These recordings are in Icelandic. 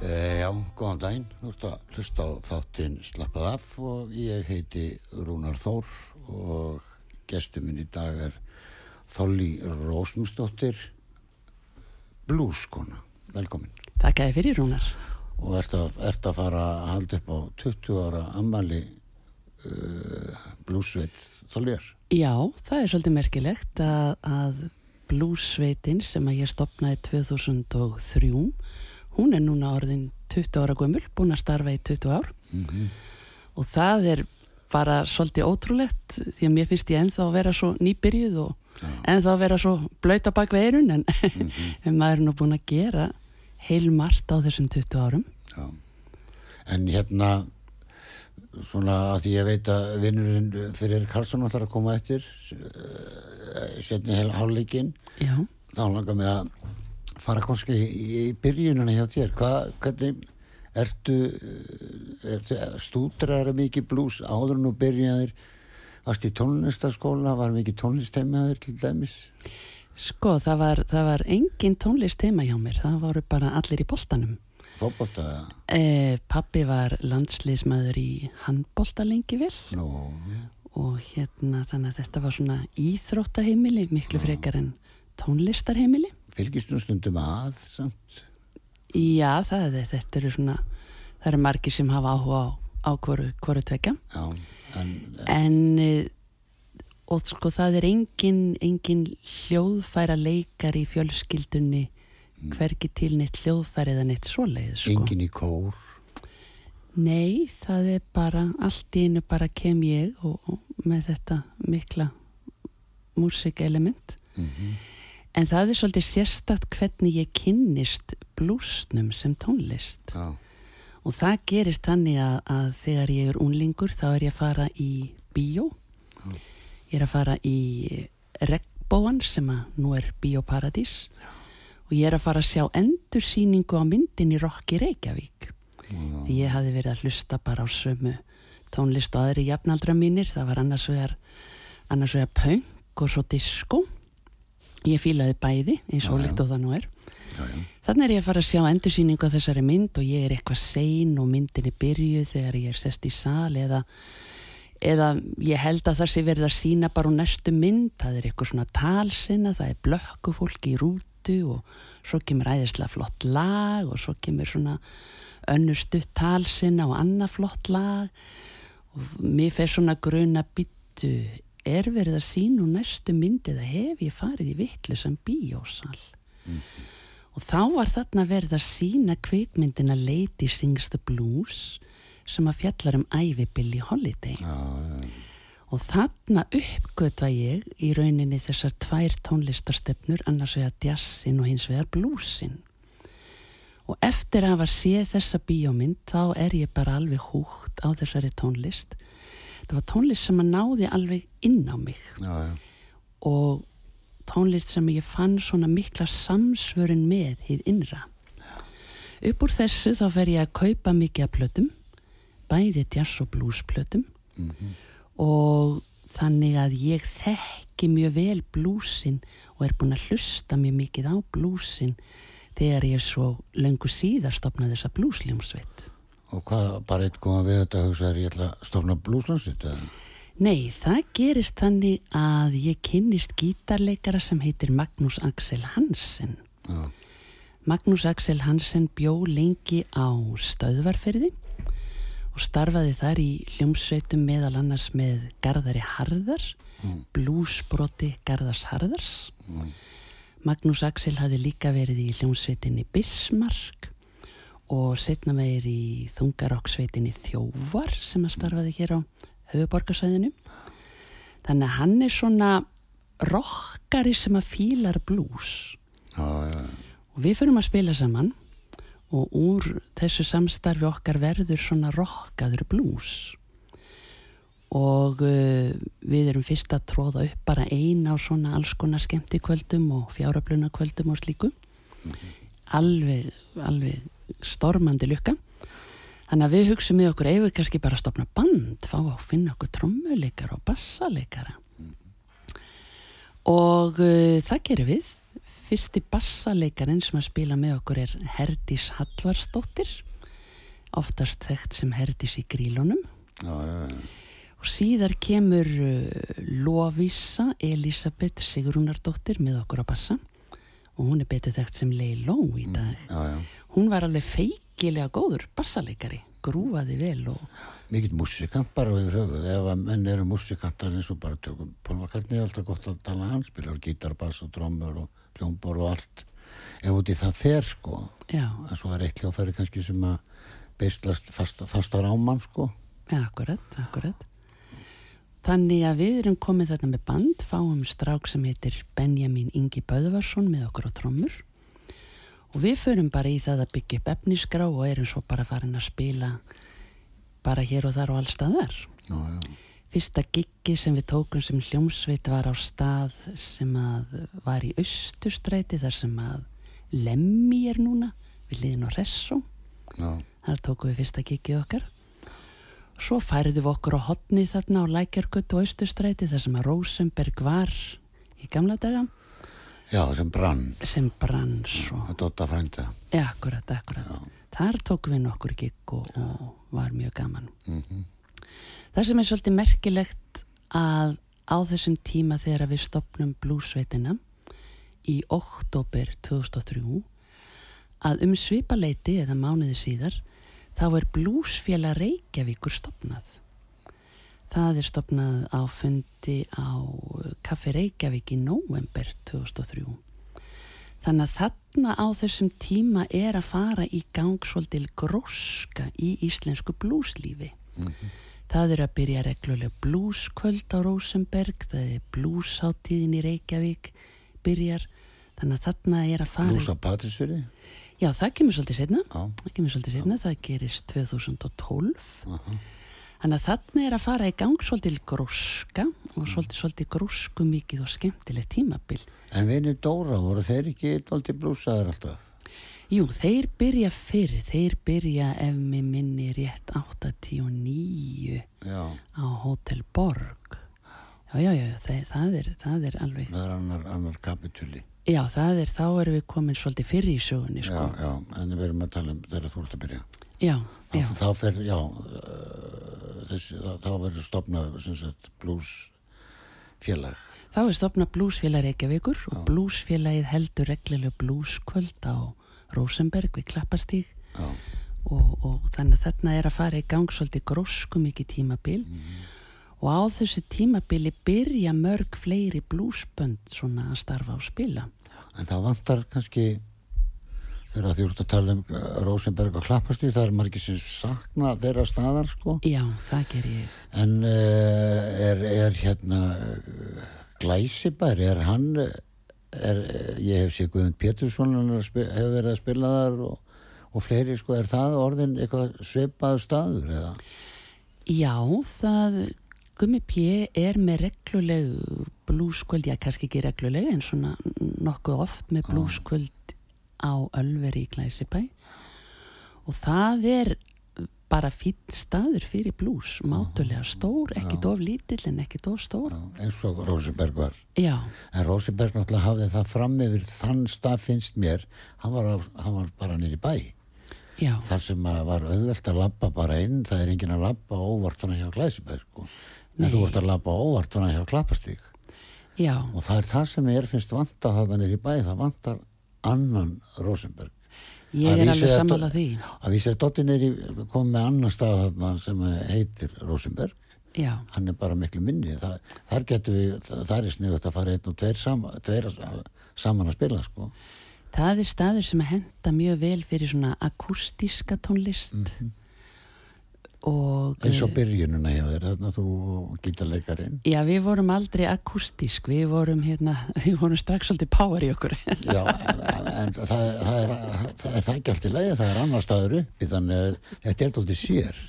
já, góðan daginn, þú ert að hlusta á þáttinn Slappað af og ég heiti Rúnar Þór og gestur minn í dag er Þolli Rósmustóttir, blúskona, velkomin. Takk að þið fyrir Rúnar. Og ert að, ert að fara að halda upp á 20 ára ammali uh, blúsveit Þollir? Já, það er svolítið merkilegt að, að blúsveitin sem að ég stopnaði 2003 hún er núna orðin 20 ára gömul, búin að starfa í 20 ár mm -hmm. og það er bara svolítið ótrúlegt því að mér finnst ég ennþá að vera svo nýbyrjuð og Já. ennþá að vera svo blöyta bak veirun en, mm -hmm. en maður er nú búin að gera heil margt á þessum 20 árum Já. En hérna svona að ég veit að vinnurinn fyrir Karlsson ætlar að koma eftir eh, setni heil hálfleikin þá langar mig að fara kannski í, byrjununa hjá þér. Hvað, hvernig ertu, ertu stúdrar mikið blús áður nú byrjaðir? Varst í tónlistaskóla var mikið tónlistheimaður til dæmis? Sko það var, það var engin tónlistheima hjá mér. Það voru bara allir í boltanum. Fókbólta eh, pappi var landslýsmaður í handbólta lengi vel. No. og hérna þannig að þetta var svona íþróttaheimili miklu frekar en tónlistarheimili fylgist nú stundum að samt Já, það er, þetta eru svona það eru margir sem hafa áhuga á, á hverju, tvekja Já, en, en eh, og sko það er engin, engin hljóðfæra leikar í fjölskyldunni mm. hverki til neitt hljóðfæri eða neitt svoleið sko. Engin í kór Nei, það er bara allt í einu bara kem ég og, og með þetta mikla músikelement mm -hmm. En það er svolítið sérstakt hvernig ég kynnist blúsnum sem tónlist. Já. Og það gerist þannig að, að þegar ég er unlingur þá er ég að fara í bíó. Já. Ég er að fara í Regbóan sem að nú er Bíóparadís. Og ég er að fara að sjá endursýningu á myndin í Rokki Reykjavík. Já. Því ég hafi verið að hlusta bara á sömu tónlist og aðri jafnaldra mínir. Það var annars vegar, annars vegar punk og svo disco ég fílaði bæði eins og líkt og það nú er. Já, já. þannig er ég að fara að sjá endursýningu á þessari mynd og ég er eitthvað sein og myndin er byrjuð þegar ég er sest í sal eða, eða ég held að það sé verið að sína bara úr næstu mynd. Það er eitthvað svona talsina það er blökku fólki í rútu og svo kemur æðislega flott lag og svo kemur svona önnur stutt talsina og annað flott lag. Og mér fer svona gruna byttu er verið að sína úr næstu myndið að hef ég farið í vittlusam bíósal. Mm -hmm. og þá var þarna verið að sína kveikmyndina Lady Sings the Blues sem að fjallar um ævi Billie Holiday. Ah, og þarna uppgötta ég í rauninni þessar tvær tónlistarstefnur annars vegar jazzin og hins vegar bluesin og eftir að hafa séð þessa bíómynd þá er ég bara alveg húgt á þessari tónlist þetta var tónlist sem að náði alveg inn á mig já, já. og tónlist sem ég fann svona mikla samsvörun með hýð innra upp úr þessu þá fer ég að kaupa mikið af plötum bæði jazz og blues plötum mm -hmm. og þannig að ég þekki mjög vel blúsin og er búin að hlusta mjög mikið á blúsin þegar ég svo löngu síðar stopnaði þessa blúsljómsveit Og hvað, bara eitt koma við þetta að hugsa er ég ætla að stofna blúslunsitt eða? Nei, það gerist þannig að ég kynnist gítarleikara sem heitir Magnús Axel Hansen. Já, Magnús Axel Hansen bjó lengi á stöðvarferði og starfaði þar í hljómsveitum meðal annars með Garðari Harðar, Mm. blúsbroti Garðars Harðars. Magnús Axel hafi líka verið í hljómsveitinni Bismarck og setna meir í þungarokksveitinni Þjóvar sem að starfaði hér á höfuborgarsvæðinu. Þannig að hann er svona rockari sem að fílar blús já, já, og við förum að spila saman og úr þessu samstarfi okkar verður svona rockaður blús og uh, við erum fyrst að tróða upp bara ein á svona alls konar skemmtikvöldum og fjárabluna kvöldum og slíku. Alveg, alveg stormandi lukka. Þannig að við hugsaum með okkur ef við kannski bara stopna band fá að finna okkur trommuleikara og bassaleikara? Og uh, það gerum við. Fyrsti bassaleikarin sem að spila með okkur er Herdís Hallvarsdóttir oftast þekkt sem Herdís í grílunum já, já, já. og síðar kemur uh, Lovisa Elisabeth Sigrunardóttir með okkur á bassa og hún er betur þekkt sem Leiló í dag. já, já. hún var alveg feikilega góður bassaleikari grúfaði vel og Mikill músikant bara yfir höfuð. Ef að menn eru músikantar eins og bara tökum McCartney er alltaf gott að tala hann spilar gítar, bass og trommur og hljómbor og allt. Ef út í það fer sko. En svo er eitt hljófæri kannski sem að beislast fast, fastar á mann sko. Ja, akkurat, akkurat þannig að við erum komið þarna með band fáum strák sem heitir Benjamin Ingi Böðvarsson með okkur á trommur og við förum bara í það að byggja upp efnisgrá og erum svo bara farin að spila bara hér og þar og allstaðar já, já, Fyrsta giggi sem við tókum sem hljómsveit var á stað sem að var í Östurstræti þar sem að Lemmi er núna við liðin á Ressó. já, Þar tókum við fyrsta giggið okkar. Svo færðum við okkur á hotni þarna á Lækjargötu og Östurstræti þar sem að Rosenberg var í gamla daga já, sem brann sem brann svo. að Dotta frænda Ja, akkurat, akkurat. Þar tókum við nokkur gigg og, og var mjög gaman. mm Það sem er svolítið merkilegt að á þessum tíma þegar við stopnum blúsveitina í oktober 2003 að um svipaleiti eða mánuði síðar þá er blúsfélag Reykjavíkur stopnað. Það er stopnað á fundi á Kaffi Reykjavík í november 2003. Þannig að þarna á þessum tíma er að fara í gang svolítil gróska í íslensku blúslífi. Það er að byrja regluleg blúskvöld á Rosenberg, það er blúsháttíðin í Reykjavík, byrjar, þannig að þarna er að fara... Blúsa Patrísfyrði Já, það kemur svolítið setna, það kemur svolítið setna, það gerist 2012. Aha. Þannig að þarna er að fara í gang svolítil gróska og svolítið, svolítið grósku mikið og skemmtilegt tímabil. En vinni Dóra, voru þeir ekki doldi blúsaðar alltaf? Jú, þeir byrja fyrir, þeir byrja ef mér minni rétt 89 Já, á Hotel Borg. Já, já, já, það, það, er, það er alveg, það er annar, annar kapitúli já, það er, þá erum við komin svolítið fyrir í sögunni, Já, sko. já, en við erum að tala um þegar þú ert að byrja. Já, já, Þá, þá fer, já uh, þessi, þá, þá verður stopnað sem sagt blues félag þá er stopnað blúsfélag Reykjavíkur og blúsfélagið heldur reglulega blúskvöld á Rosenberg við Klappastíg Já, og, og þannig að þarna er að fara í gang svolítið grósku mikið tímabil og á þessu tímabili byrja mörg fleiri blúsbönd svona að starfa og spila. En það vantar kannski þegar þú ert að tala um uh, Rosenberg og Klappastíð, það er margir sem sakna þeirra staðar sko Já, það ger ég. en uh, er, er hérna uh, Glæsibær, er hann uh, er, ég hef séð Guðund Pétursson spila, hefur verið að spila þar og, og fleiri sko, er það orðin eitthvað svipaður staður eða? Já, það Gummi P. er með regluleg blúskvöld, já kannski ekki regluleg en svona nokkuð oft með blúskvöld á Ölveri í Glæsibæ og það er bara fýll staður fyrir blús, mátulega stór, ekki of lítill en ekki of stór. Já, eins og Rosenberg var Já, en Rosenberg náttúrulega hafði það fram yfir þann stað finnst mér hann var, hann var bara nýri bæ Já. þar sem var auðvelt að labba bara inn það er engin að labba óvart svona hjá Glæsibæð sko. En þú vart að labba óvart svona hjá Klappastík já, og það er það sem er finnst vanta þarna niður í bæ það vantar annan Rosenberg. Ég Að er alveg er sammála Do- því. Að vísi að Dotti niður í kom með annan stað þarna sem heitir Rosenberg. Já, hann er bara miklu minni. Það, þar getur við, það er sniðut að fara einn og tveir, sama, tveir saman að spila sko. Það er staður sem að henda mjög vel fyrir svona akústíska tónlist og eins og byrjununa hjá þér þarna þú gítarleikarinn já, við vorum aldrei akústísk við vorum hérna, við vorum strax svolítið power í okkur. Já, en það, það, er, það, er, það er það ekki allt í lagi, það er annar staður uppi þannig þetta er alltaf sér.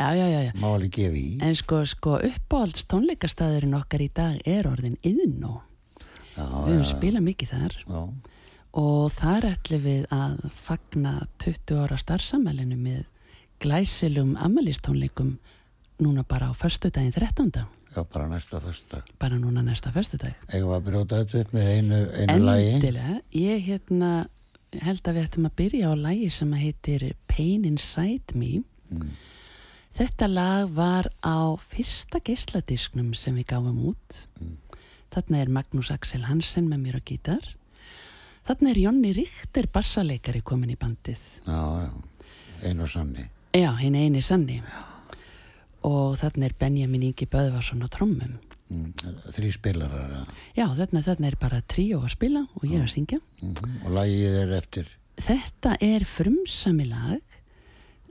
Já, já, já, já. Má alveg gefa í. En sko, sko uppáhalds tónleikastæðurinn okkar í dag er orðin yðnó. já, Við höfum spilað mikið þar. Já, og þar ætlum við að fagna 20 ára starfsamælinu með glæsilum ammælistónleikum núna bara á föstudaginn 13. já, bara næsta fyrsta Bara núna næsta föstudag. eigum við að brjóta þetta upp með einu, einu lagi Endilega, ég hérna held að við ættum að byrja á lagi sem heitir Pain Inside Me. Mm. Þetta lag var á fyrsta geisladisknum sem við gáfum út. Þarna er Magnús Axel Hansen með mér á gítar. Þarna er Jonni Ríkter bassaleikari komin í bandið. já, já, einu og sanni Já, hinn eini sanni. Og þarna er Benjamin Ingi Böðvarsson á trommum. mm. þrý spilarar ja. Já, þarna, þarna er bara tríó að spila og ég að syngja. mm. og lagið er eftir Þetta er frumsami lag,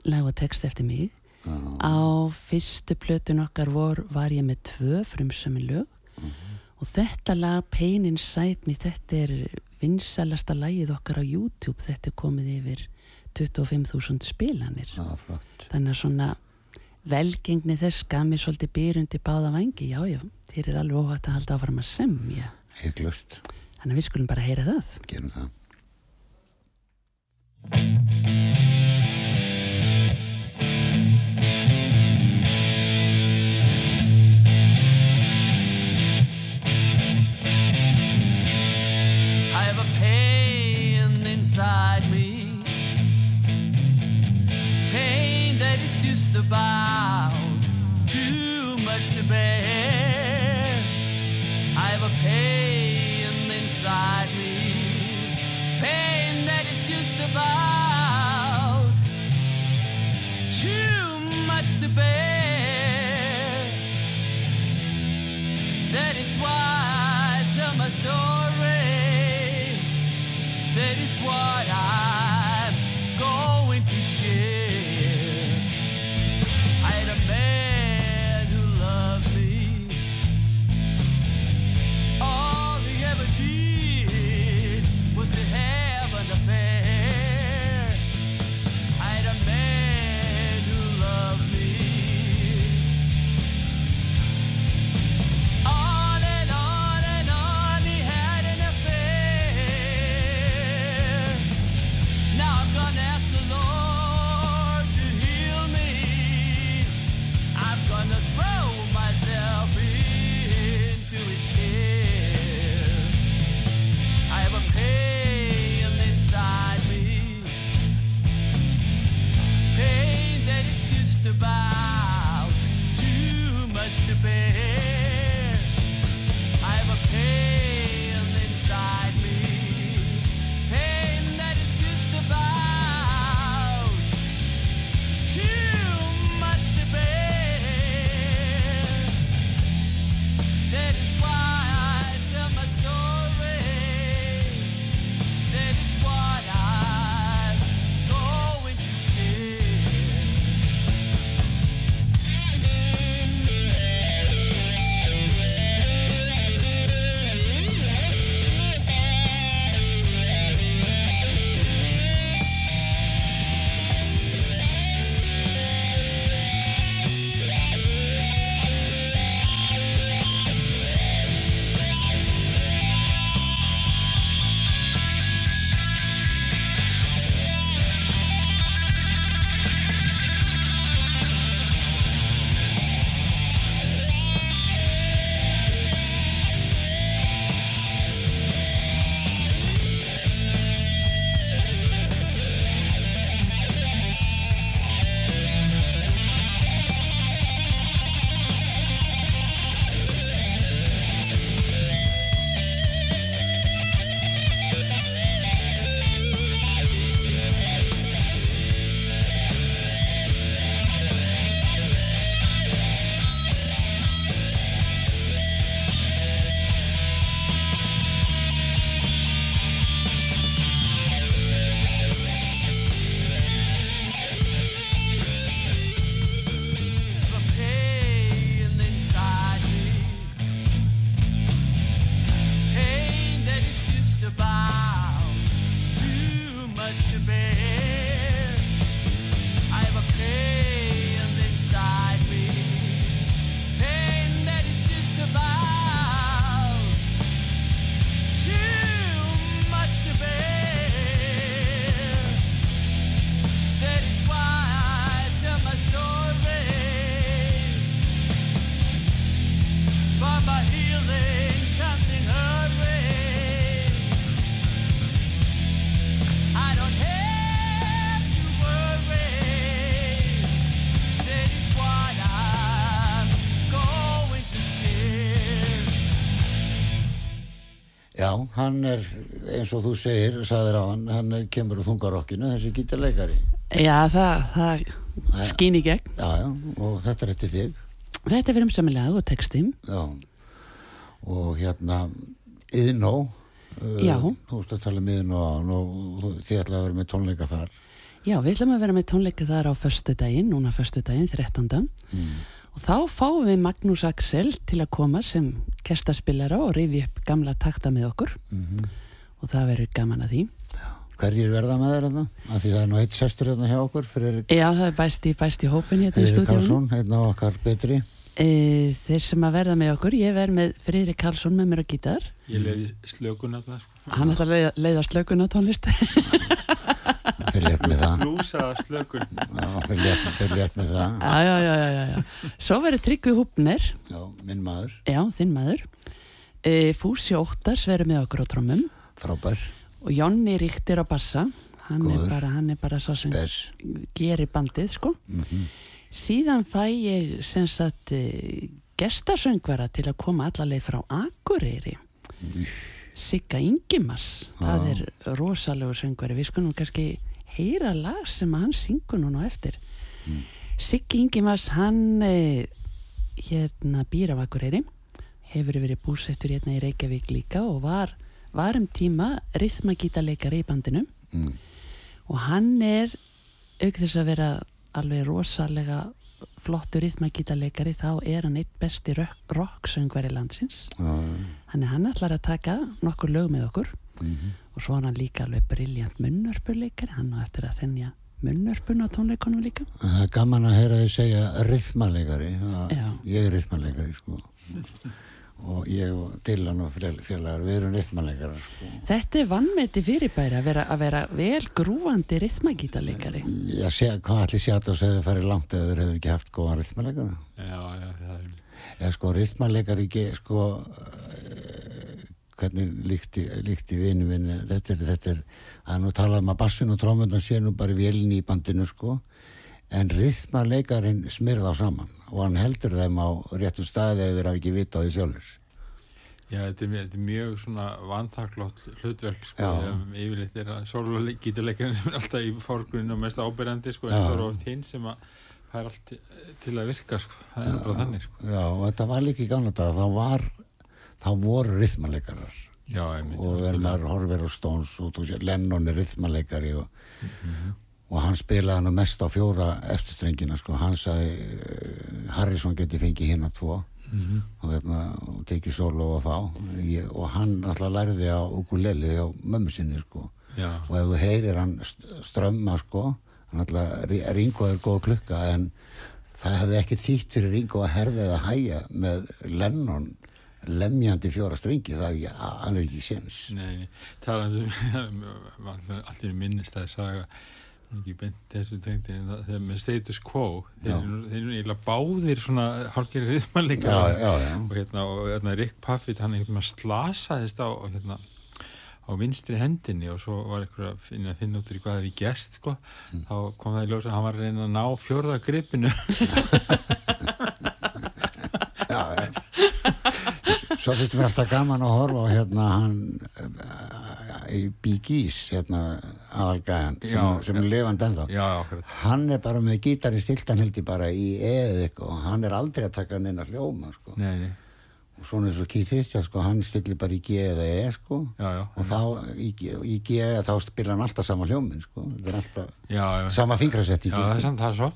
lag og text eftir mig. já, Á fyrstu plötun okkar vor var ég með tvö frumsami lög og þetta lag Pain Inside Me þetta er vinsalasta lagið okkar á YouTube þetta er komið yfir 25.000 spilanir. Já, flott. Þannig að svona velgengni þess gaf mér svolítið byrjundi báða vangi já já, þér er alveg óhætt að halda áfram að semja. Hygglust, þannig að við skulum bara heyra það. Gerum það. I have a pain inside just about too much to bear. I have a pain inside me. Pain that is just about too much to bear. That is why I tell my story. That is what I'm hann er, eins og þú segir, sagðir á hann, hann er, kemur úr þungarokkinu, þessi gítarleikari. Já, það, það skýn í gegn. Já, já, og þetta er eftir þig. Þetta er fyrir umsamilega og textim. Já, og hérna, Iðnó, uh, Já. þú veist að tala um hann og þið ætlaði að vera með tónleika þar. Já, við ætlum að vera með tónleika þar á föstudaginn, núna föstudaginn, 13. Og þá fáum við Magnús Axel til að koma sem kestaspillara og rifi upp gamla takta með okkur. Og það verður gaman að því. Hverjir verða með þér þarna? Af því það er nú eitt sestur hérna hjá okkur fyrir Já, það er bæst í, bæst í hópin hérna í Fyrir stúdíunum. Karlsson, einn af okkar betri. E, þeir sem að verða með okkur, ég verð með Friðrik Karlsson með mér á gítar. Ég leiði slökun að það sko. Hann ætlar að leiða, leiða slökun á tónlist. Fyrir létt með það. Blúsaða slökun fyrir létt, fyrir létt með það. já, já, já, já, já, já. Svo verður Tryggvi Húpner, Já, minn maður, já, þinn maður. E, Fúsi Óttars verður með okkur á trommum. frábær, Og Jonni Ríktir á bassa. Hann er Góður. bara, hann er bara svo sem bes. gerir bandið, sko. Síðan fæ ég sem sagt e, gestasöngvara til að koma allarleið frá Akureyri. Sigga Ingimars, það er rosalegur söngvari. Við skulum kannski heyra lag sem hann syngur núna eftir. Siggi Ingimars, hann e, hérna býr á Akureyri, hefur verið búsettur hérna í Reykjavík líka og var, var um tíma rithmagítarleikari í bandinu. Mm. og hann er auk þess að vera alveg rosalega flottur rithmagítarleikari þá er hann eitt besti rock- rocksöngvari landsins. Já, hann er hann ætlar að taka nokkur lög með okkur og svo er hann líka alveg briljant munnörpuleikari hann á eftir að þennja munnörpun á tónleikonum líka Það er gaman að heyra þið segja rithmalegari. Já. Ég er rithmalegari, sko. og ég og Dylan og fél- félagar, við erum rithmalegari, sko. þetta er vannmeti fyrirbæri að vera, að vera vel grúandi rithmagítarleikari Ég sé, hvað allir sé að það segði farið langt eða þeir hefur ekki haft góðan rithmalegari? Já, já, það er Eða sko, rithmalegari ekki, sko, hvernig líkti, líkti vinu minni, þetta er, þetta er, er nú talað um að bassin og trómundan sé nú bara vélni í bandinu, sko, en rithmalegarin smyrða saman og hann heldur þeim á réttum staði ef þeir hafa ekki vita á því sjálfur. Já, þetta er, þetta er mjög svona vantaklott hlutverk sko, yfirleitt er að sólugítarleikarinn sem er alltaf í fórgrunn og mest ábyrjandi sko, en það er oft hinn sem að það er allt til- til að virka sko, það er bara þannig sko. Já, og þetta var líka í gamla dag, þá var, þá voru rithmalegarar Já, og þegar maður horfir á Stones og Lennon er rithmalegari og, og hann spilaði nú mest á fjóra eftirstrengina sko, hann sagði uh, Harrison geti fengið hinn að tvo og hérna, og tekið solo og þá. Ég, og hann alltaf lærði á ukulele á mömmu sinni sko. Og ef þú heyrir hann st- strömma sko, hann alltaf Ringo er góð klukka en það hefði ekki þýtt fyrir Ringo að herða eða hæja með Lennon lemjandi fjóra strengi það er er ekki séns. Nei, talandi um allt í minnist að saga ekki beint þessu það- þegar með status quo þeir þeir eru eiginlega báðir svona hálfgerði rithmanleika og hérna, og hérna Rick Puffett hann veginn slasaðist á hérna á vinstri hendinni og svo var einhver að finna, finna út í hvað það við gerst sko. Mm. þá kom það í ljós að hann var að reyna að ná fjórða gripinu Svo finnst mér alltaf gaman að horfa á hérna hann uh, í Gees hérna aðalgæðan sem, Já, sem er lifandi ennþá. Já, akkurat. Hann er bara með gítarinn stiltan held ég bara í eða eitthvað og hann er aldrei að taka neina hljóma sko. nei, nei, svona eins og Keith Richards sko, hann stillir bara í G eða E sko. já, já, og þá í, G- í G eða þá spila hann alltaf sama hljómin sko. það er alltaf já, sama fingrasettingi Já, það er samt það er svo,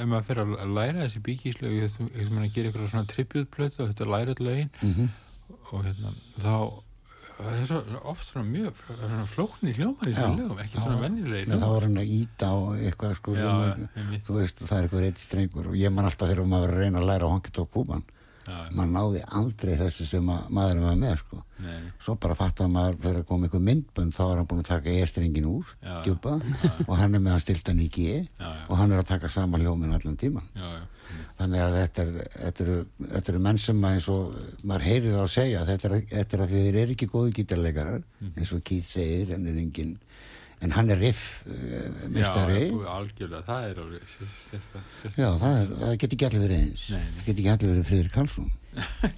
ef maður fyrir að læra þessi bíkíslög, ég veist maður að gera eitthvað svona tributplötu og þetta læra öll lögin. Mhm. og hérna, þá það er svo oft svona mjög svona flóknir hljómar í þessu lögum, ekki svona vennilegir þá er hann að íta á eitthvað sko, sem þú veist, það er eitthvað reitt strengur og ég man alltaf þegar maður reyna að læra honky tók kúban Já. Maður náði aldrei þessu sem að maðurinn var með sko. Svo bara fatt að maður fyrir að koma einhver myndbönd þá er hann búin að taka e-strengin úr Já. djúpa og hann er með hann stiltan í G Já, já. og hann er að taka sama hljómin allan tíman já, já, þannig að þetta, er, eru, þetta eru menn sem að eins og maður heyrir það að segja þetta er, er að þeir eru ekki góðu gítarleikarar Mhm. eins og Keith segir en, er engin, en hann er riff uh, mistari Já, algjörlega, það er alveg sérsta, sérsta. Já, það, er, það get ekki allir verið eins það get ekki allir verið Friðrik Karlsson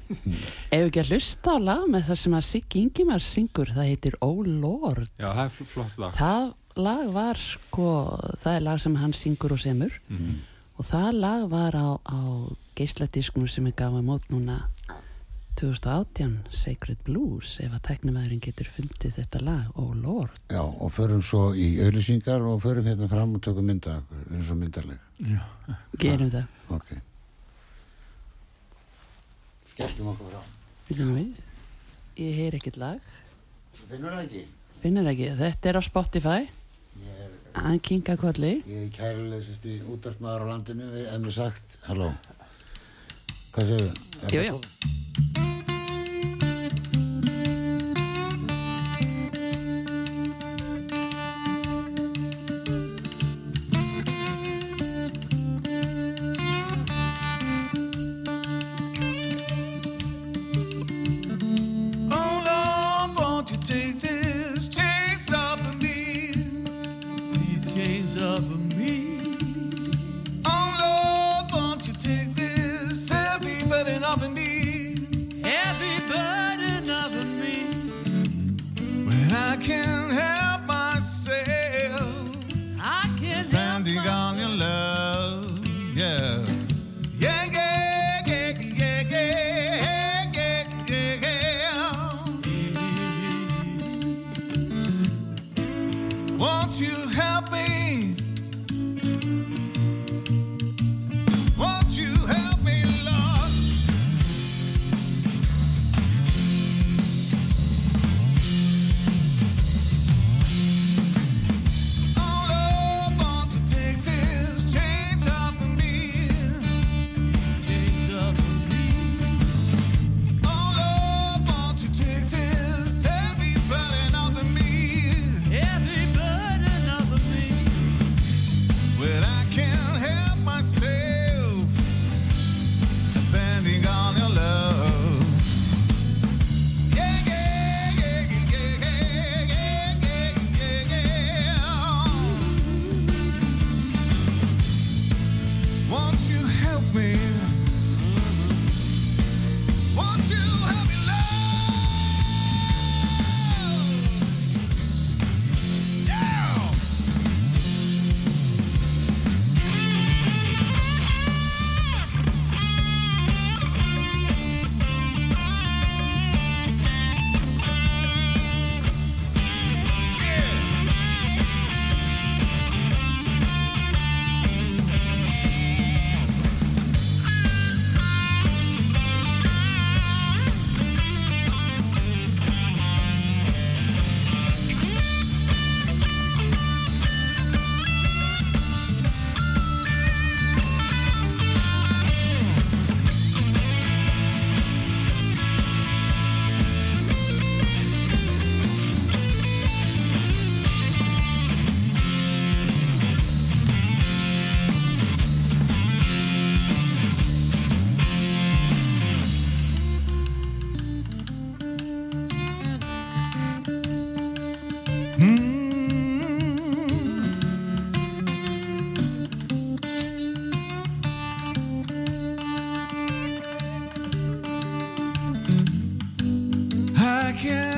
Ef ekki að hlusta á lag með það sem að Siggi Ingimar syngur, það heitir Oh Lord. Já, það er fl- flott lag. Það lag var sko, það er lag sem hann syngur og semur Mhm. og það lag var á, á geisladiskunum sem ég gaf að mót núna 2018, Sacred Blues, ef að teknimaðurinn getur fundið þetta lag, Oh Lord. Já, og förum svo í auðlýsingar og förum hérna fram og tökum mynda eins og myndarleg Já. Gerum það, Ok Skelltum okkur frá viljum við. Ég heyr ekkert lag, Finnur það ekki? finnur ekki, þetta er á Spotify, Ég er, hann kinga kolli. ég er kærulegsist í útdarpmaður á landinu við emmi sagt, halló Hvað séu? Jú, jú. can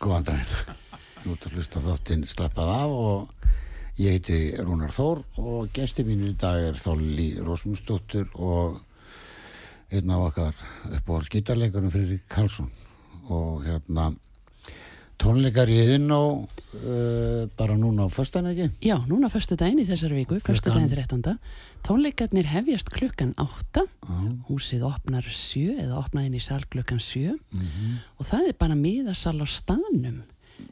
góðan daginn. Nú ert að hlusta þáttinn slappað af og ég heiti Rúnar Þór og gesti mín í dag er Þóli Rósmundsdóttur og einn af okkar uppáhalds gítarleikarum fyrir Karlsson og hérna tónleikar í þinn á uh, bara núna á föstan ekki? Já, núna förstu daginn í þessari viku, förstu daginn 13. Tónleikarnir hefjast klukkan 8, Já, húsið opnar 7 eða opnaðin í sal klukkan 7 mhm. og það er bara miðasal á staðnum.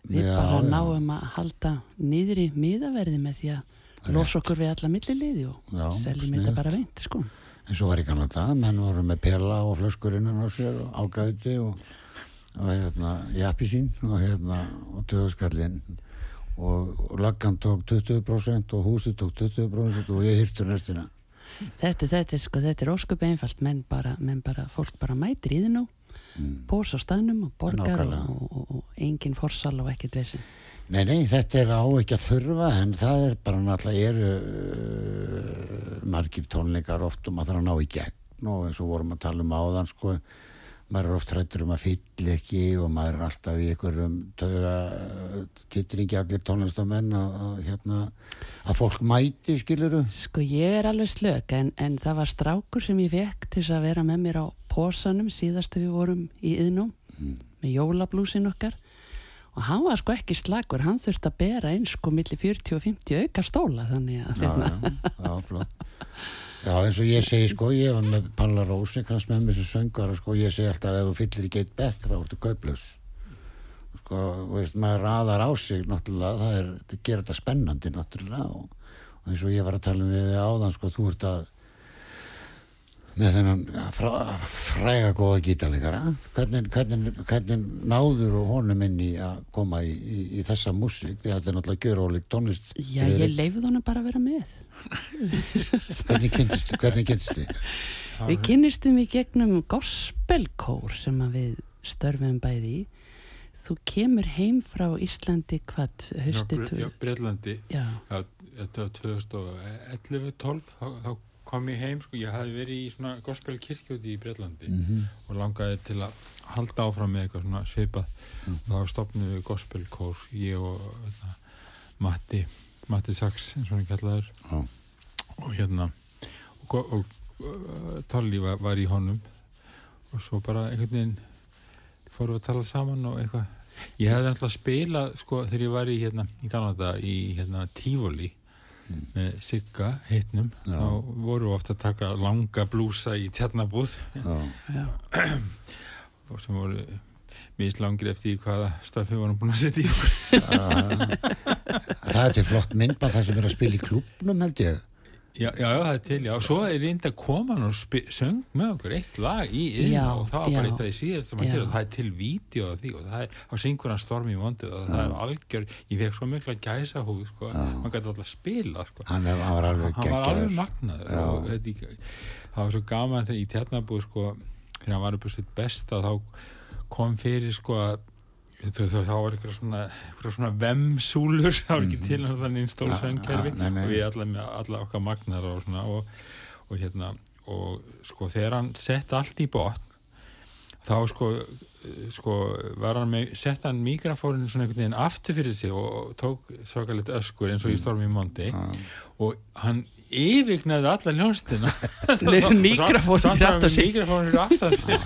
Við Já, bara já. náum að halda niðri miðaverði með því að losa okkur við alla milliliði og Já, seljum þetta bara veint, sko. En svo var í gamla dag, menn voru með pela og flöskur innan á sér og ágæti og, og hérna, jappi sín og hérna, og döðskallinn og, og laggan tók 20% og húsið tók 20% og ég hýrtu restina. Þetta, þetta, er, sko, þetta er ósköp einfalt, menn bara, menn bara, fólk bara mætir í þið nú, Mm. bós á staðnum og borgar og, og, og, og engin forsal og ekkert vesinn. Nei, nei, þetta er á ekki að þurfa en það er bara náttúrulega eru uh, margir tónleikar oft og maður þarf að ná í gegn og eins og vorum að tala um áðan sko, maður er oft hrættur um að fyll ekki og maður er alltaf í einhverjum tauga titringi allir tónlistamenn að, að, hérna, að fólk mæti skiluru Sko ég er alveg slök en, en það var strákur sem ég fekk til að vera með mér á posanum síðast við vorum í yðnum með jólablúsin okkar. Og hann var sko ekki slagur, hann þurfti að bera eins sko milli 40 og 50 auka stóla þannig að já, já, já, flott Já, eins og ég segi sko, ég var með Palla Rósikrans með mér sem söngara sko, ég segi alltaf ef þú fyllir ekki eitt bekk þá ertu kauplaus. Sko, veist, maður raðar á sig náttúrulega, það er, það gerir þetta spennandi náttúrulega og, og eins og ég var að tala um við þig áðan sko, þú ert að með þennan frá, fræga góða gítarleikara hvernig, hvernig, hvernig náður og honum inn í að koma í, í, í þessa músík? Því að þetta er náttúrulega gjör ólík tónlist Já, ég leifði honum bara að vera með hvernig kynntist þið? Við kynnistum í gegnum gospelkór sem að við störfum bæði í Þú kemur heim frá Íslandi hvað haustu Já, Breitlandi þetta var 2011-12 þá, þá kom ég heim, sko, ég hafi verið í svona gospel kirkjóti í Breitlandi Mhm. og langaði til að halda áfram með eitthvað svona svipað Mm. og þá stopnum við gospelkór ég og hérna, Matti Matti Sachs, eins og hann kallaður Já. og hérna og, og, og uh, Tolli var, var í honum og svo bara einhvern veginn fórum við að tala saman og eitthvað ég hefði alltaf spilað sko þegar ég var í hérna í Kanada í hérna Tivoli með Sigga heitnum Já. þá voru við ofta að taka langa blúsa í tjarnabúð Já. já, og sem voru mislangir eftir því hvaða stafi vorum búin að setja í okkur. Það er til flott myndbað það sem er að spila í klubnum held ég. Já, já, já, það er til, já, og svo er reynda að koma hann og söng með okkur eitt lag í Já, og það var bara eitt af því síðast sem Já. gerði og það er til vídeo af því og það er, þá syngur hann storm í vondu og það er algjör, ég fekk svo mikla gæsa húð, sko, hann gæti alltaf spila, sko. Hann, er, hann var alveg hann var alveg magnaður og það var svo gaman þegar í tjarnabúð sko, þegar hann var upp á sitt besta þá kom fyrir sko að þá var eitthvað svona, svona vemsúlur, það var ekki til Ja, ja, nei, nei. og við alla, með alla okkar magnar og svona og, og hérna og sko þegar hann sett allt í botn þá sko, sko var hann með, sett hann mikrafórin svona einhvern veginn aftur fyrir sig og, tók svakalegt öskur eins og í Stormi Mondi. Og hann yfirgnaði alla ljónstina Með míkrafóninn fyrir aftan sig. mikrafónin fyrir aftan sig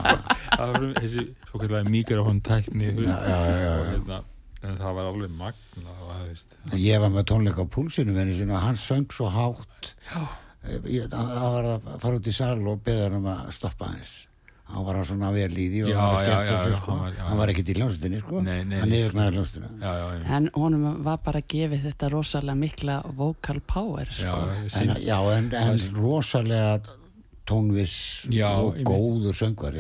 það var þessi svo kallega mikrafón tækni já, já, já, og já. hérna en það var alveg magna það ég var með tónleika á púlsinu og hann söng svo hátt. Hann var að fara út í sal og beða hann um að stoppa hans hann var svona vel í því og Já, var að já, skemmta já, sig já, sko. hann var- hann var ekkert í hljómsveitinni sko. Nei, nei, hann yfirgnaði hljómsveitina já, já, já, En honum var bara gefið þetta rosalega mikla vocal power já, sko. en, já, en, en rosalega tónviss Já, og góður söngur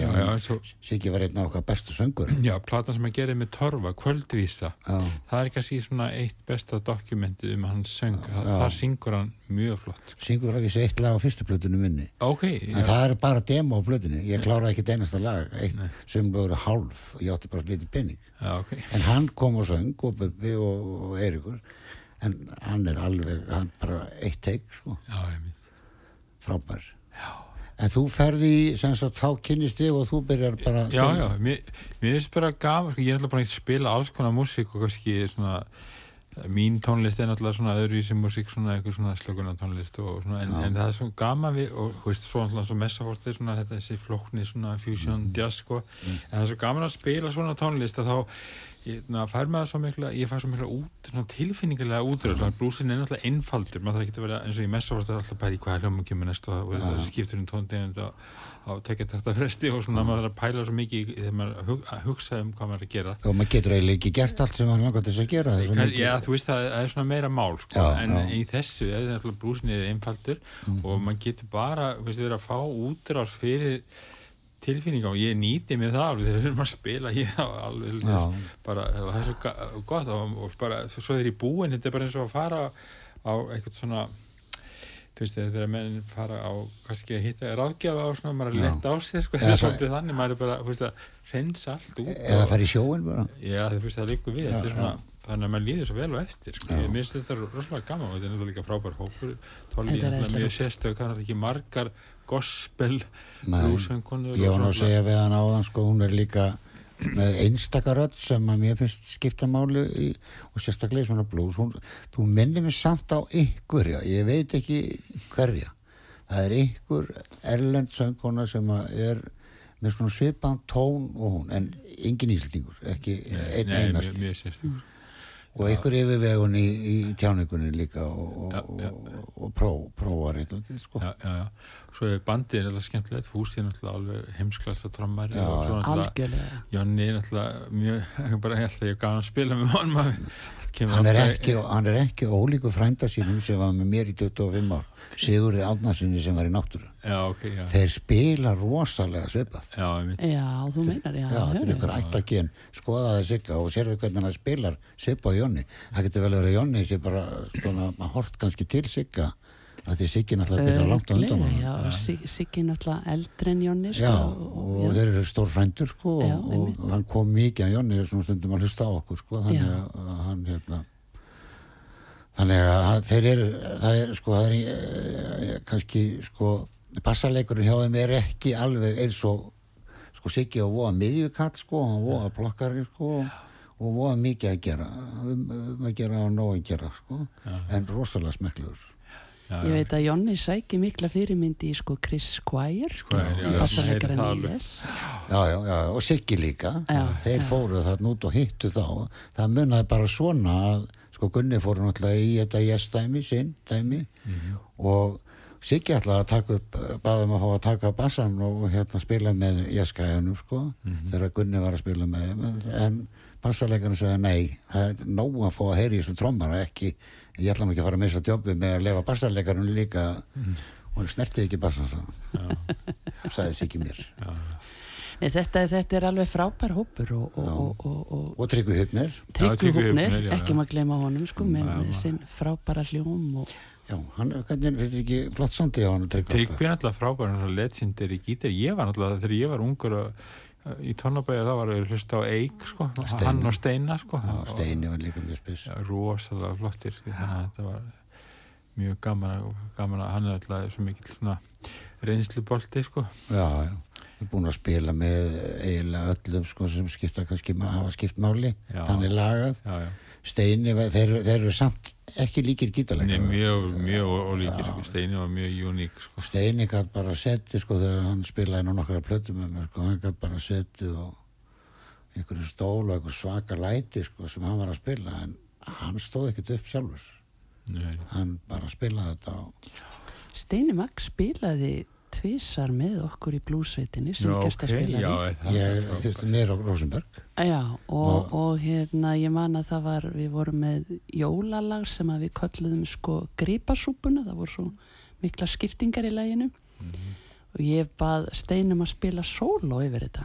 Siggi var einn af okkar bestu söngur já, platan sem að gera með Torfa, Kvöldvísa. Já, það er kannski svona eitt besta dokumentið um hans söng, Já. þar syngur hann mjög flott sko. syngur ekki sér eitt lag á fyrstu plötunum minni. Ok, en það er bara demo á plötunni. Ég kláraði ekki einasta lag. Eitt sem voru hálf, ég átti bara lítið penning já, ok. En hann kom og söng og Bubbi og, og Eiríkur. En hann er alveg hann bara eitt teik sko, frábær. Já. En þú ferði í sem sagt þá kynnist þig og þú byrjar bara að Já, spila. já, mér, mér finnst bara gaman, sko, ég er alltaf bara að spila alls konar músík og kannski svona, mín tónlist er náttúrulega svona öðruvísi músík, svona eitthvað svona slökunar tónlist og svona, en, en það er svona gaman við, og þú veist, svo náttúrulega svo messafort er svona þetta þessi flókni svona fusion jazz, sko, en það er svo gaman að spila svona tónlist að þá ég, na, fær maður svo mikla, ég fær svo mikla út, svona tilfinningarlega útröð, svona blúsin er náttúrulega einfaldur, maður þarf ekki að vera eins og í messafort er alltaf bæri hvað hljóma kemur næst og, og þetta skiptur um tóndegund og á tekja þetta fresti og svona. Maður þarf að pæla svo mikið þegar maður hug, hugsa um hvað maður er að gera. Og maður getur eiginlega ekki gert allt sem hann langar þess að gera það er Kann, mikið- já, þú veist það, það er svona meira mál sko. Já, en já. í þessu, það er náttúrulega blúsin er einfaldur og maður getur bara veist, tilfinninga og ég nýti mig það alveg þegar við erum að spila ég á alveg bara, það er svo gott og, bara, svo er ég búinn, þetta er bara eins og að fara á eitthvað svona þú veist, þegar menn fara á kannski að hitta ráðgjafa og svona, maður er lett á sér sko, það er svolítið þannig, maður er bara, þú veist, að reynsa allt út eða fara í sjóin bara Já, þú veist, það líkur við, Já, þetta er svona, já. þannig að maður líður svo vel og eftir, sko, Já. ég minnst þetta er rosalega gaman og þetta er náttúrulega líka frábær er er náttúrulega æðislegur. mjög er ekki margar gospel Nei. blúsöngunur ég var nú að segja við hann áðan sko, hún er líka með einstakarödd sem að mér finnst skipta máli í, og sérstaklega svona blús. Hún, þú minnir mig samt á ykkur ég veit ekki hverja. Það er ykkur erlend söngkona sem er með svona svipan tón og hún en engin íslendingur, ekki einn einast mjög, sérstök og ykkur yfirvegun í, í tjáningunni líka og, og, og, og pró, prófar eitthvað sko. Já, já, já, svo er bandið er alltaf skemmtilegt, Fúsi er náttúrulega alveg heimsklasta náttúrulega algjörlega. Jonni er náttúrulega mjög, bara að ég gaf hann að spila með honum hann er, ekki, hann er ekki ólíku frænda sínum sem var með mér í 25 ár Sigurði Átnarsinni sem var í náttúru. Já, ok, já, þeir spila rosalega svipað. Já, þú meinar, já, Já, þetta er ykkur ættakinn, skoða það sigga og sérðu hvernig hann spilar svipað á Jónni. Það getur vel verið að Jónni sé bara svona, maður hort kannski til sigga að því siggi náttúrulega byrja langt á undan hann. Já, Sig- Siggi náttúrulega eldri en Jonni sko, Já, og, og þeir eru stór frændur sko Já, og, einmitt. og hann kom mikið að Jónni svona stundum að hlusta á okkur sko þannig Já. að hann hérna þannig að þeir eru það er sko það er eh, kannski sko bassarleikurinn hjá þeim er ekki alveg eins og sko Siggi á voða miðjukatt sko hann voða plokkari sko og voða mikið að gera um, um að gera og nóg að gera sko en rosalega smekklegur Já, Ég veit að Jonni sæki mikla fyrirmyndi í sko Chris Squire sko, Squire, já, já, Já, já, já, og Siggi líka. Já, þeir já. fóru þarna út og hittu þá. Það munaði bara svona að sko Gunni fóru náttúrulega í þetta yes-dæmi sinn, dæmi. Og Siggi ætlaði að taka upp baðum að fá að taka upp bassan og hérna spila með yes-gæðunum sko þegar Gunni var að spila með en- en bassarleikarinn segði nei það er nóg að fá að heyri í þessum trommara ekki, ég ætla nú ekki að fara að missa djópið með að lefa bassarleikarinn líka. Og hann snertið ekki bassan sagði Siggi mér. Nei, þetta, þetta er alveg frábær hópur og, og, og, og, og og Tryggvi Hupnir Tryggvi Tryggvi Húfnir, Húfnir, já, ekki maður gleyma honum sko, já. sinn frábæra hljóm og Já, hann, hvernig, þetta er ekki flott sondi á hann að tryggva Tryggvi er náttúrulega frábær hann er legendary gítar, ég var náttúrulega þegar ég var ungur og, uh, í tónabæði þá var ég að hlusta á Eik sko, Steini. hann og Steina sko, Já, Og- Steini var líka mjög Já, rosalega flottir. Að þetta var mjög gaman að, gaman að hann er alltaf svo svona reynslubolti sko. Já, já, við erum búin að spila með eiginlega öllum sko sem skipta kannski ma- hafa skipt máli. Já. þannig lagað. Já, já. Steini, þeir, þeir eru samt ekki líkir Nei, gítarleikar mjög, mjög ólíkir Já. Steini var mjög uník sko. Steini gætt bara setið sko þegar hann spilaði nú nokkra plötu með mér sko, hann gætt bara setið og einhverju stól og einhver svaka læti sko sem hann var að spila en hann stóð ekkert upp sjálfur Nei, hann bara spilaði þetta og Steini Max spilaði tvisar með okkur í blúsveitinni sem gestaspilari. já, er það- Ég, veist, mér og Rosenberg. Já, og, Og- og hérna ég man að það var, við vorum með jólalag sem að við kölluðum sko gripasúpuna, það voru svo mikla skiptingar í læginu og ég bað steinum að spila sóló yfir þetta.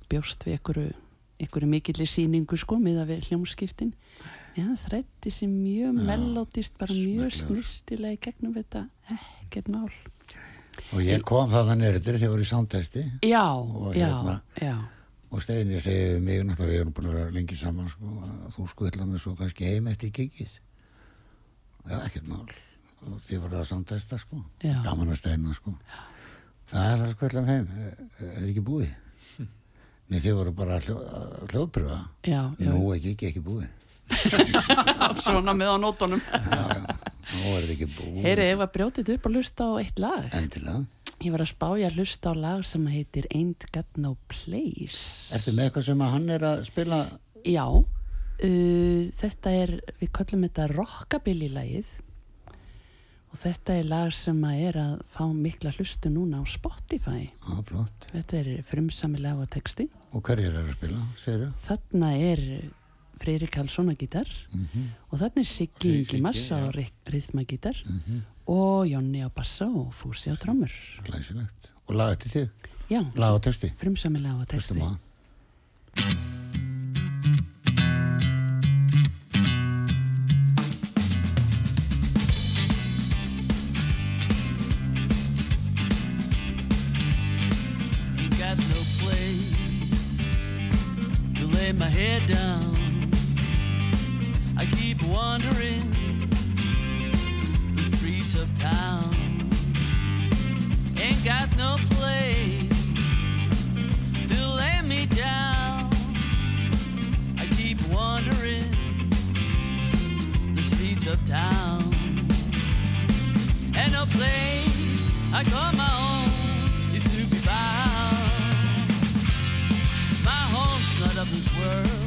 Og bjóst við einhverju, einhverju mikilli sýningu sko miða við hljómskiptin. Já, þrætti sem mjög melódist, bara mjög í gegnum þetta, ekkert mál. Og ég kom þaðan neyrir þegar ég voru í samtæsti Já, Og já, hérna- já, og Steini segi við mig náttúrulega við erum búin að vera lengi saman sko, þú skuðla mig svo kannski heim eftir gigið. Já, ekkert mál. Og þið voru að samtæsta sko. Já. Gaman að Steina sko. Það er það skuðla mig heim. Er, er þið ekki búið? Nei, þið voru bara hljó, hljóðpröfa. já, já. Nú er gigið ekki búið. Svona með á nótunum. Nú er þið ekki búið. Heyri, ef að brjótið upp og hlusta á eitt lag. Endilega. Ég var að spá ég að hlusta á lag sem heitir Ain't Got No Place. Ertu með eitthvað sem að hann er að spila? Já, uh, þetta er, við kallum þetta rockabilly-lagið og þetta er lag sem að er að fá mikla hlustu núna á Spotify. Já, flott. Þetta er frumsamilega á texti. Og hverjir er að spila, segir þú? Þarna er Freyri Karlsson að gítar. Og þarna er Siggi Siggi, Ingi Massa á rithmagítar. Og Jonni á bassa og Fúsi á trommur. Læsilegt. Og laga til þig? Já, Laga á texti? frumsamilega á I keep wandering the streets of town. Ain't got no place to lay me down. I keep wandering the streets of town. And no place I call my own is to be found. My home's not of this world.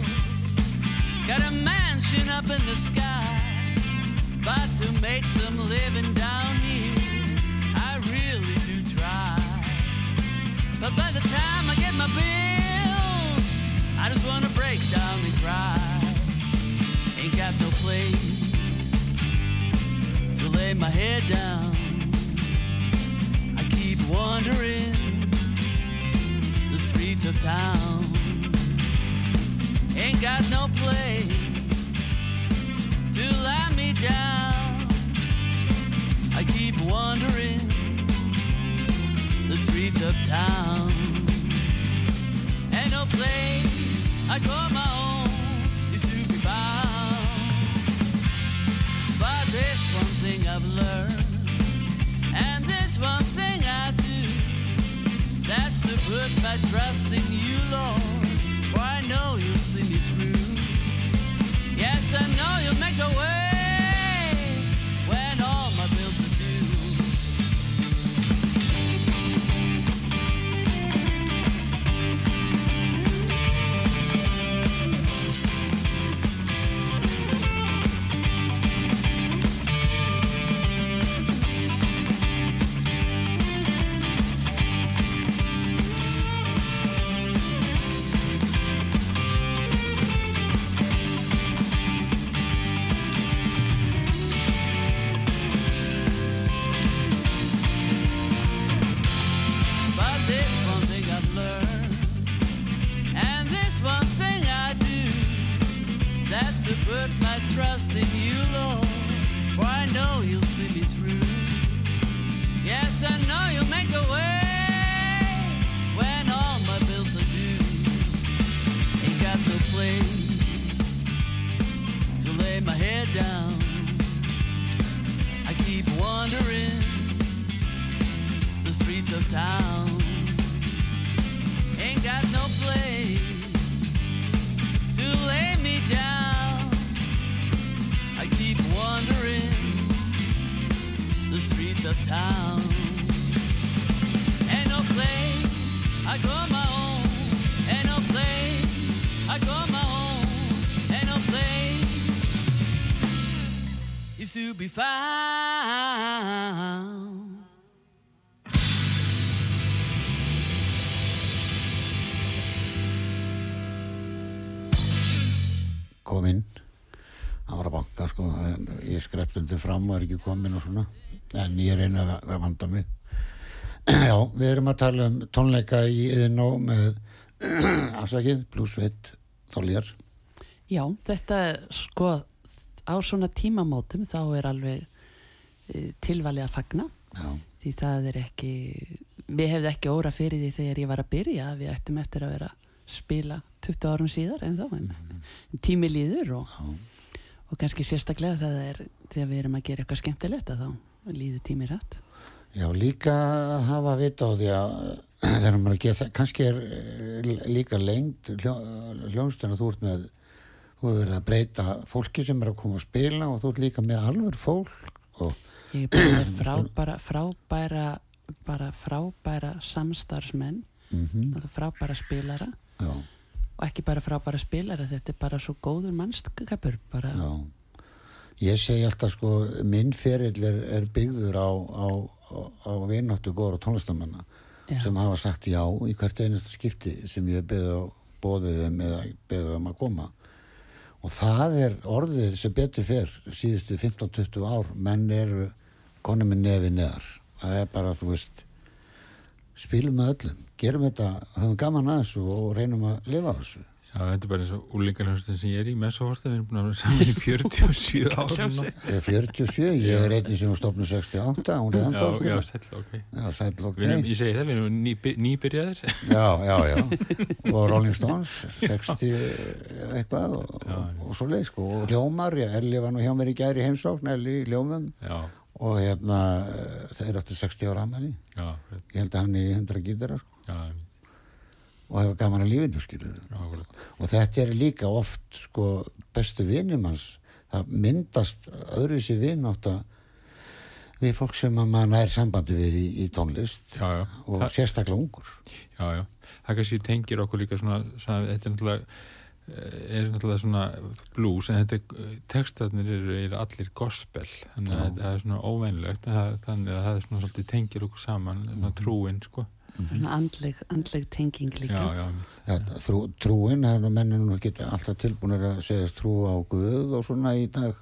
Got a mansion up in the sky. But to make some living down here, I really do try. But by the time I get my bills, I just wanna break down and cry. Ain't got no place to lay my head down. I keep wandering the streets of town. Ain't got no place to let me down. I keep wandering the streets of town. And no place I call my own is to be found. But there's one thing I've learned, and there's one thing I do. That's to put my trust in you, Lord. I know you'll make a way is to be found. Kom inn, hann var að banka sko, ég skrept undir fram og er ekki komin og svona, en ég reyna að vera vanda mig. Já, við erum að tala um tónleika í Iðinó með afsakið, pluss veitt, þóljar. Já, þetta er sko á svona tímamótum þá er alveg e, tilvalið að fagna. Já, því það er ekki við hefði ekki óra fyrir því þegar ég var að byrja við ættum eftir að vera að spila 20 árum síðar en þá en tími líður og, og kannski sérstaklega það er þegar við erum að gera eitthvað skemmtilegt að þá líður tími rætt já, líka að hafa vita á því að þegar maður að geta, kannski er líka lengt hljónstun að þú ert með þú hefur verið að breyta fólki sem er að koma að spila og þú ert líka með alveg fólk og ég er bara frábæra frábæra bara frábæra samstarfsmenn mm og frábæra spilara. Já, og ekki bara frábæra spilara þetta er bara svo góður mannskapur ég segi alltaf sko minn ferill er, er byggður á, á, á, á vináttu góður og tónlistamanna Já. sem hafa sagt já í hvert einasta skipti sem ég beði á bóðið þeim eða beði þeim að koma og það er orðið sem betur fyrr síðustu 15-20 ár. Menn eru konum með nefi neðar. Það er bara þú veist spilum með öllum, gerum þetta höfum gaman að þessu og reynum að lifa á þessu Já, þetta er bara eins og úlingarhjóðstin sem ég er í Messahorsta, við erum búin að vera saman í 47 árum nú. Ég er 47, ég er einnig sem var stofnum 68, hún er ennþá Já, sko. já, sæll, ok. Já, sæll ok. Við erum, ég segi það, við erum ný, nýbyrjaðir. Já, já, já. Og Rolling Stones 60 eitthvað og, Já, já. og svo leið sko. Og hljómar, já, Elli var nú hjá mér í gæri heimsókn Elli í hljómum. Já, og hérna eh, þeir áttu 60 ára amæli já, ég held að hann er í 100 gítara sko, já, og hefur gaman að lífinu skilur og þetta er líka oft sko bestu vinum hans það myndast öðruvísi vinátta við fólk sem að maður nær sambandi við í, í tónlist Já, já, og það, sérstaklega ungur. Já, já, það kannski tengir okkur líka svona, þetta er náttúrulega eh, er náttúrulega svona blues en þetta textarnir eru, eru allir gospel, þannig að það er svona óveinlegt, þannig að það er svona svolítið tengir okkur saman, svona trúin sko, svona andleg, andleg tenging líka. Já, já, trú, trúin, það er mennin nú geta alltaf tilbúinir að segjast trú á Guð og svona í dag.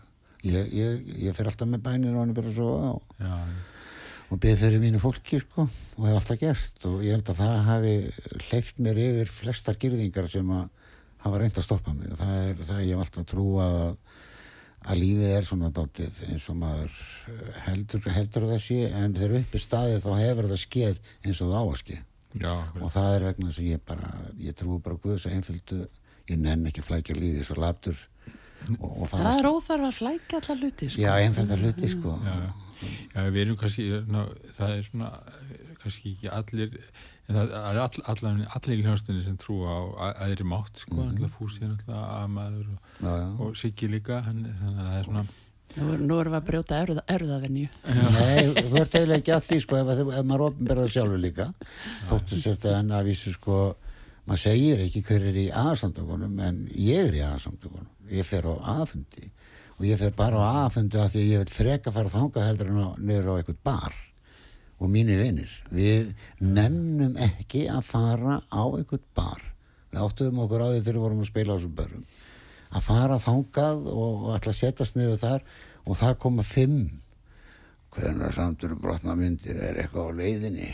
Ég, ég, ég fer alltaf með bænir og hann er bara svo á. Já, og beð fyrir mínu fólki sko og hef alltaf gert. Og ég held að það hafi hleyft mér yfir flestar girðingar sem að hafa reynd að stoppa mig. Og það er það ég hef alltaf trúa að, að lífið er svona dátið eins og maður eh, heldur, heldur það sé en þegar upp er staðið þá hefur það skeið eins og það á að skeið já, og það er vegna sem ég bara ég trúi bara á Guðs einföldu ég nenn ekki að flækja lífið svo labdur og, og það er óþarf að flækja allar hluti sko. já, einfölda hluti sko. Já, já, við erum kannski, ná, það er svona kannski ekki allir en það er all, allir, allir í hljóðstunni sem trúa á að- aðri mátt sko, mm -hmm. fúsi er náttúrulega amaður og, já, já. og Siggi líka, hann, þannig að það er svona nú, erum við að brjóta erða, erðavenju Nei, þú ert eiginlega ekki að því sko ef, ef, ef maður ofnberðar sjálfur líka. Þóttu þetta en að vísu sko maður segir ekki hver er í aðsamtökunum en ég er í aðsamtökunum ég fer á aðfundi og ég fer bara á aðfundi að því ég veit freka að fara þanga heldur en á, niður á eitthvað bar og mínir vinir við nennum ekki að fara á eitthvað bar. Við áttuðum okkur á því þegar við vorum að spila á þessum börum að fara þangað og, og ætla að setjast niður þar og það koma fimm. Hvernig samtur brotna myndir er eitthvað á leiðinni?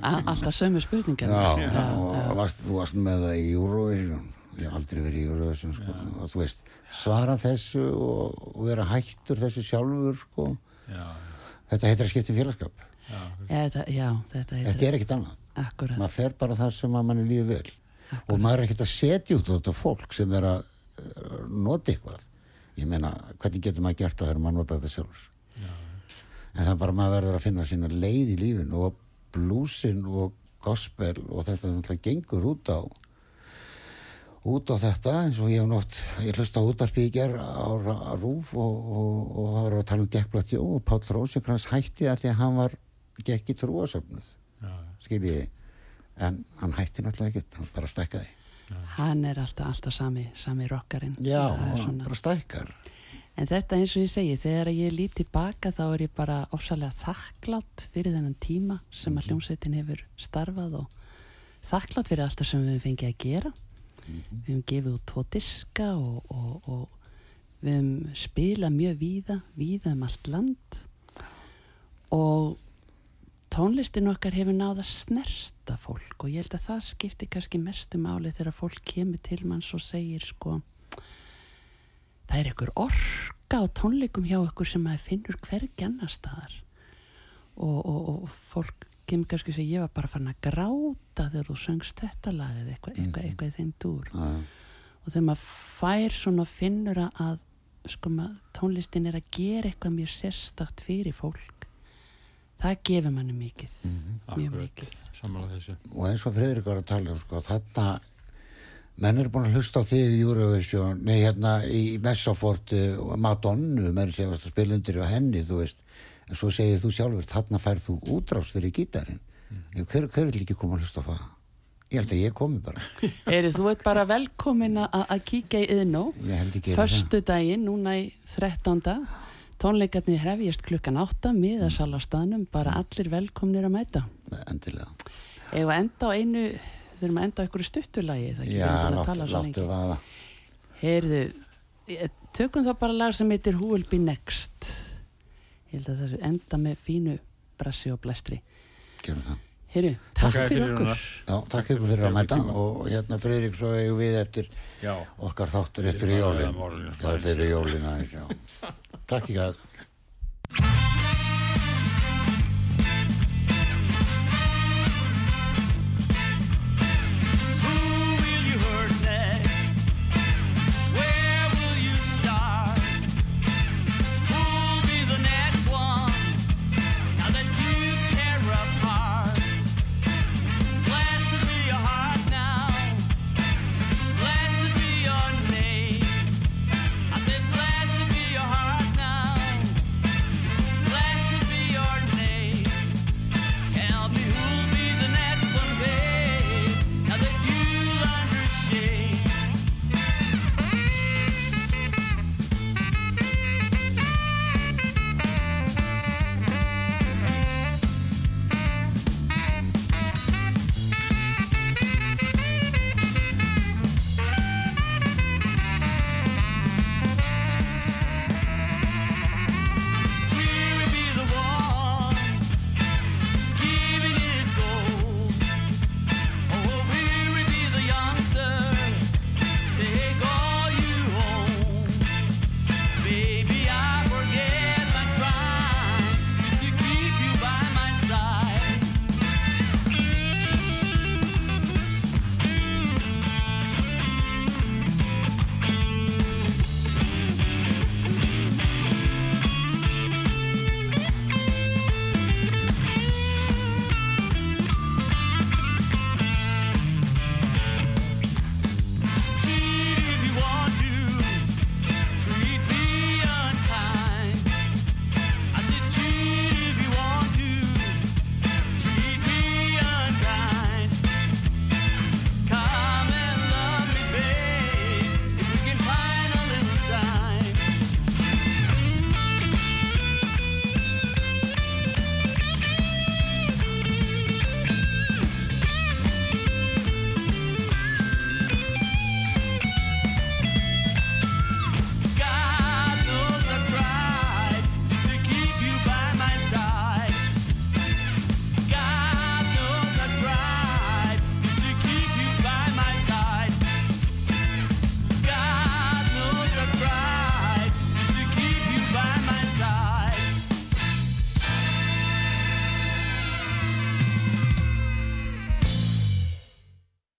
Alltaf sömu spurningar. Já, og varst, þú varst með það í Eurovision? Ég hef aldrei verið í Eurovision sko. og þú veist, svara þessu og, og vera hættur þessu sjálfur sko. já, þetta heitir að skipta félagskap já, Já, þetta, já, þetta er ekkit annað. Akkurat maður fer bara þar sem að manni líður vel. Og maður er ekkert að setja út á þetta fólk sem er að uh, nota eitthvað. Ég meina, hvernig getur maður gert það þegar maður nota þetta sjálfur? En það er bara maður verður að finna sína leið í lífin og blúsin og gospel og þetta náttúrulega gengur út á út á þetta eins og ég hef nátt ég hlusta útarpi í ger á, á Rúf og, og, og það var að tala um Dekkblat Jó og Páll Rósinkrans hætti að því að hann var gekk í trúasöfnuð skiljiði en hann hætti náttúrulega ekkert, hann bara stækkaði. Hann er alltaf, alltaf sami, sami rockarinn já, hann svona- bara stækkar. En þetta eins og ég segi, þegar ég lít tilbaka þá er ég bara ofsalega þakklátt fyrir þennan tíma sem að hljómsveitin hefur starfað og þakklátt fyrir alltaf sem við hefum fengið að gera. Við hefum gefið út tvo diska og, og, og við höfum spilað mjög víða, víða um allt land. Og tónlistin okkar hefur náða snerta fólk og ég held að það skiptir kannski mestu máli þegar fólk kemur til manns og segir sko það er ykkur orka á tónleikum hjá ykkur sem maður finnur hvergi annar staðar. Og, og, og fólk kemur kannski að segja ég var bara fann að gráta þegar þú söngst þetta lag eða eitthvað, eitthvað, eitthvað í þeim dúr. Já, og þegar maður fær svona finnur að sko maður, tónlistin er að gera eitthvað mjög sérstakt fyrir fólk það gefur manni mikið. Mjög mikið. Sammála þessu. og eins og Friðrik var að tala um sko, þarna menn er búin að hlusta á þig í Eurovision nei hérna í Messafort og Madonnu, menn sé að spila undir á henni, þú veist, en svo segir þú sjálfur, þarna færð þú útrás fyrir gítarinn. Mhm. hver, hver vil ekki koma að hlusta á það? Ég held að ég komi bara. Eri, þú ert bara velkomin að að kíkja í yðnó ég held ekki Föstu daginn, núna í 13. Tónleikarnir hefjast klukkan 8 miðasalastaðnum, bara allir velkomnir að mæta. endilega Eða enda á einu, þurfum að enda á einhverju stuttulagi, það já, ekki að láttu, tala svo láttu lengi. vaða Heyrðu, ég- tökum þá bara lag sem heitir Who Will Be Next. Ég held að það sé enda með fínu brassi og blæstri. gerum það Heyrðu, takk Takk fyrir fyrir okkur. Já, takk ykkur fyrir að mæta og hérna Friðrik svo eigum við eftir Já. okkar þáttur eftir jólin Morgun. Já, fyrir jólina já. Takk í dag.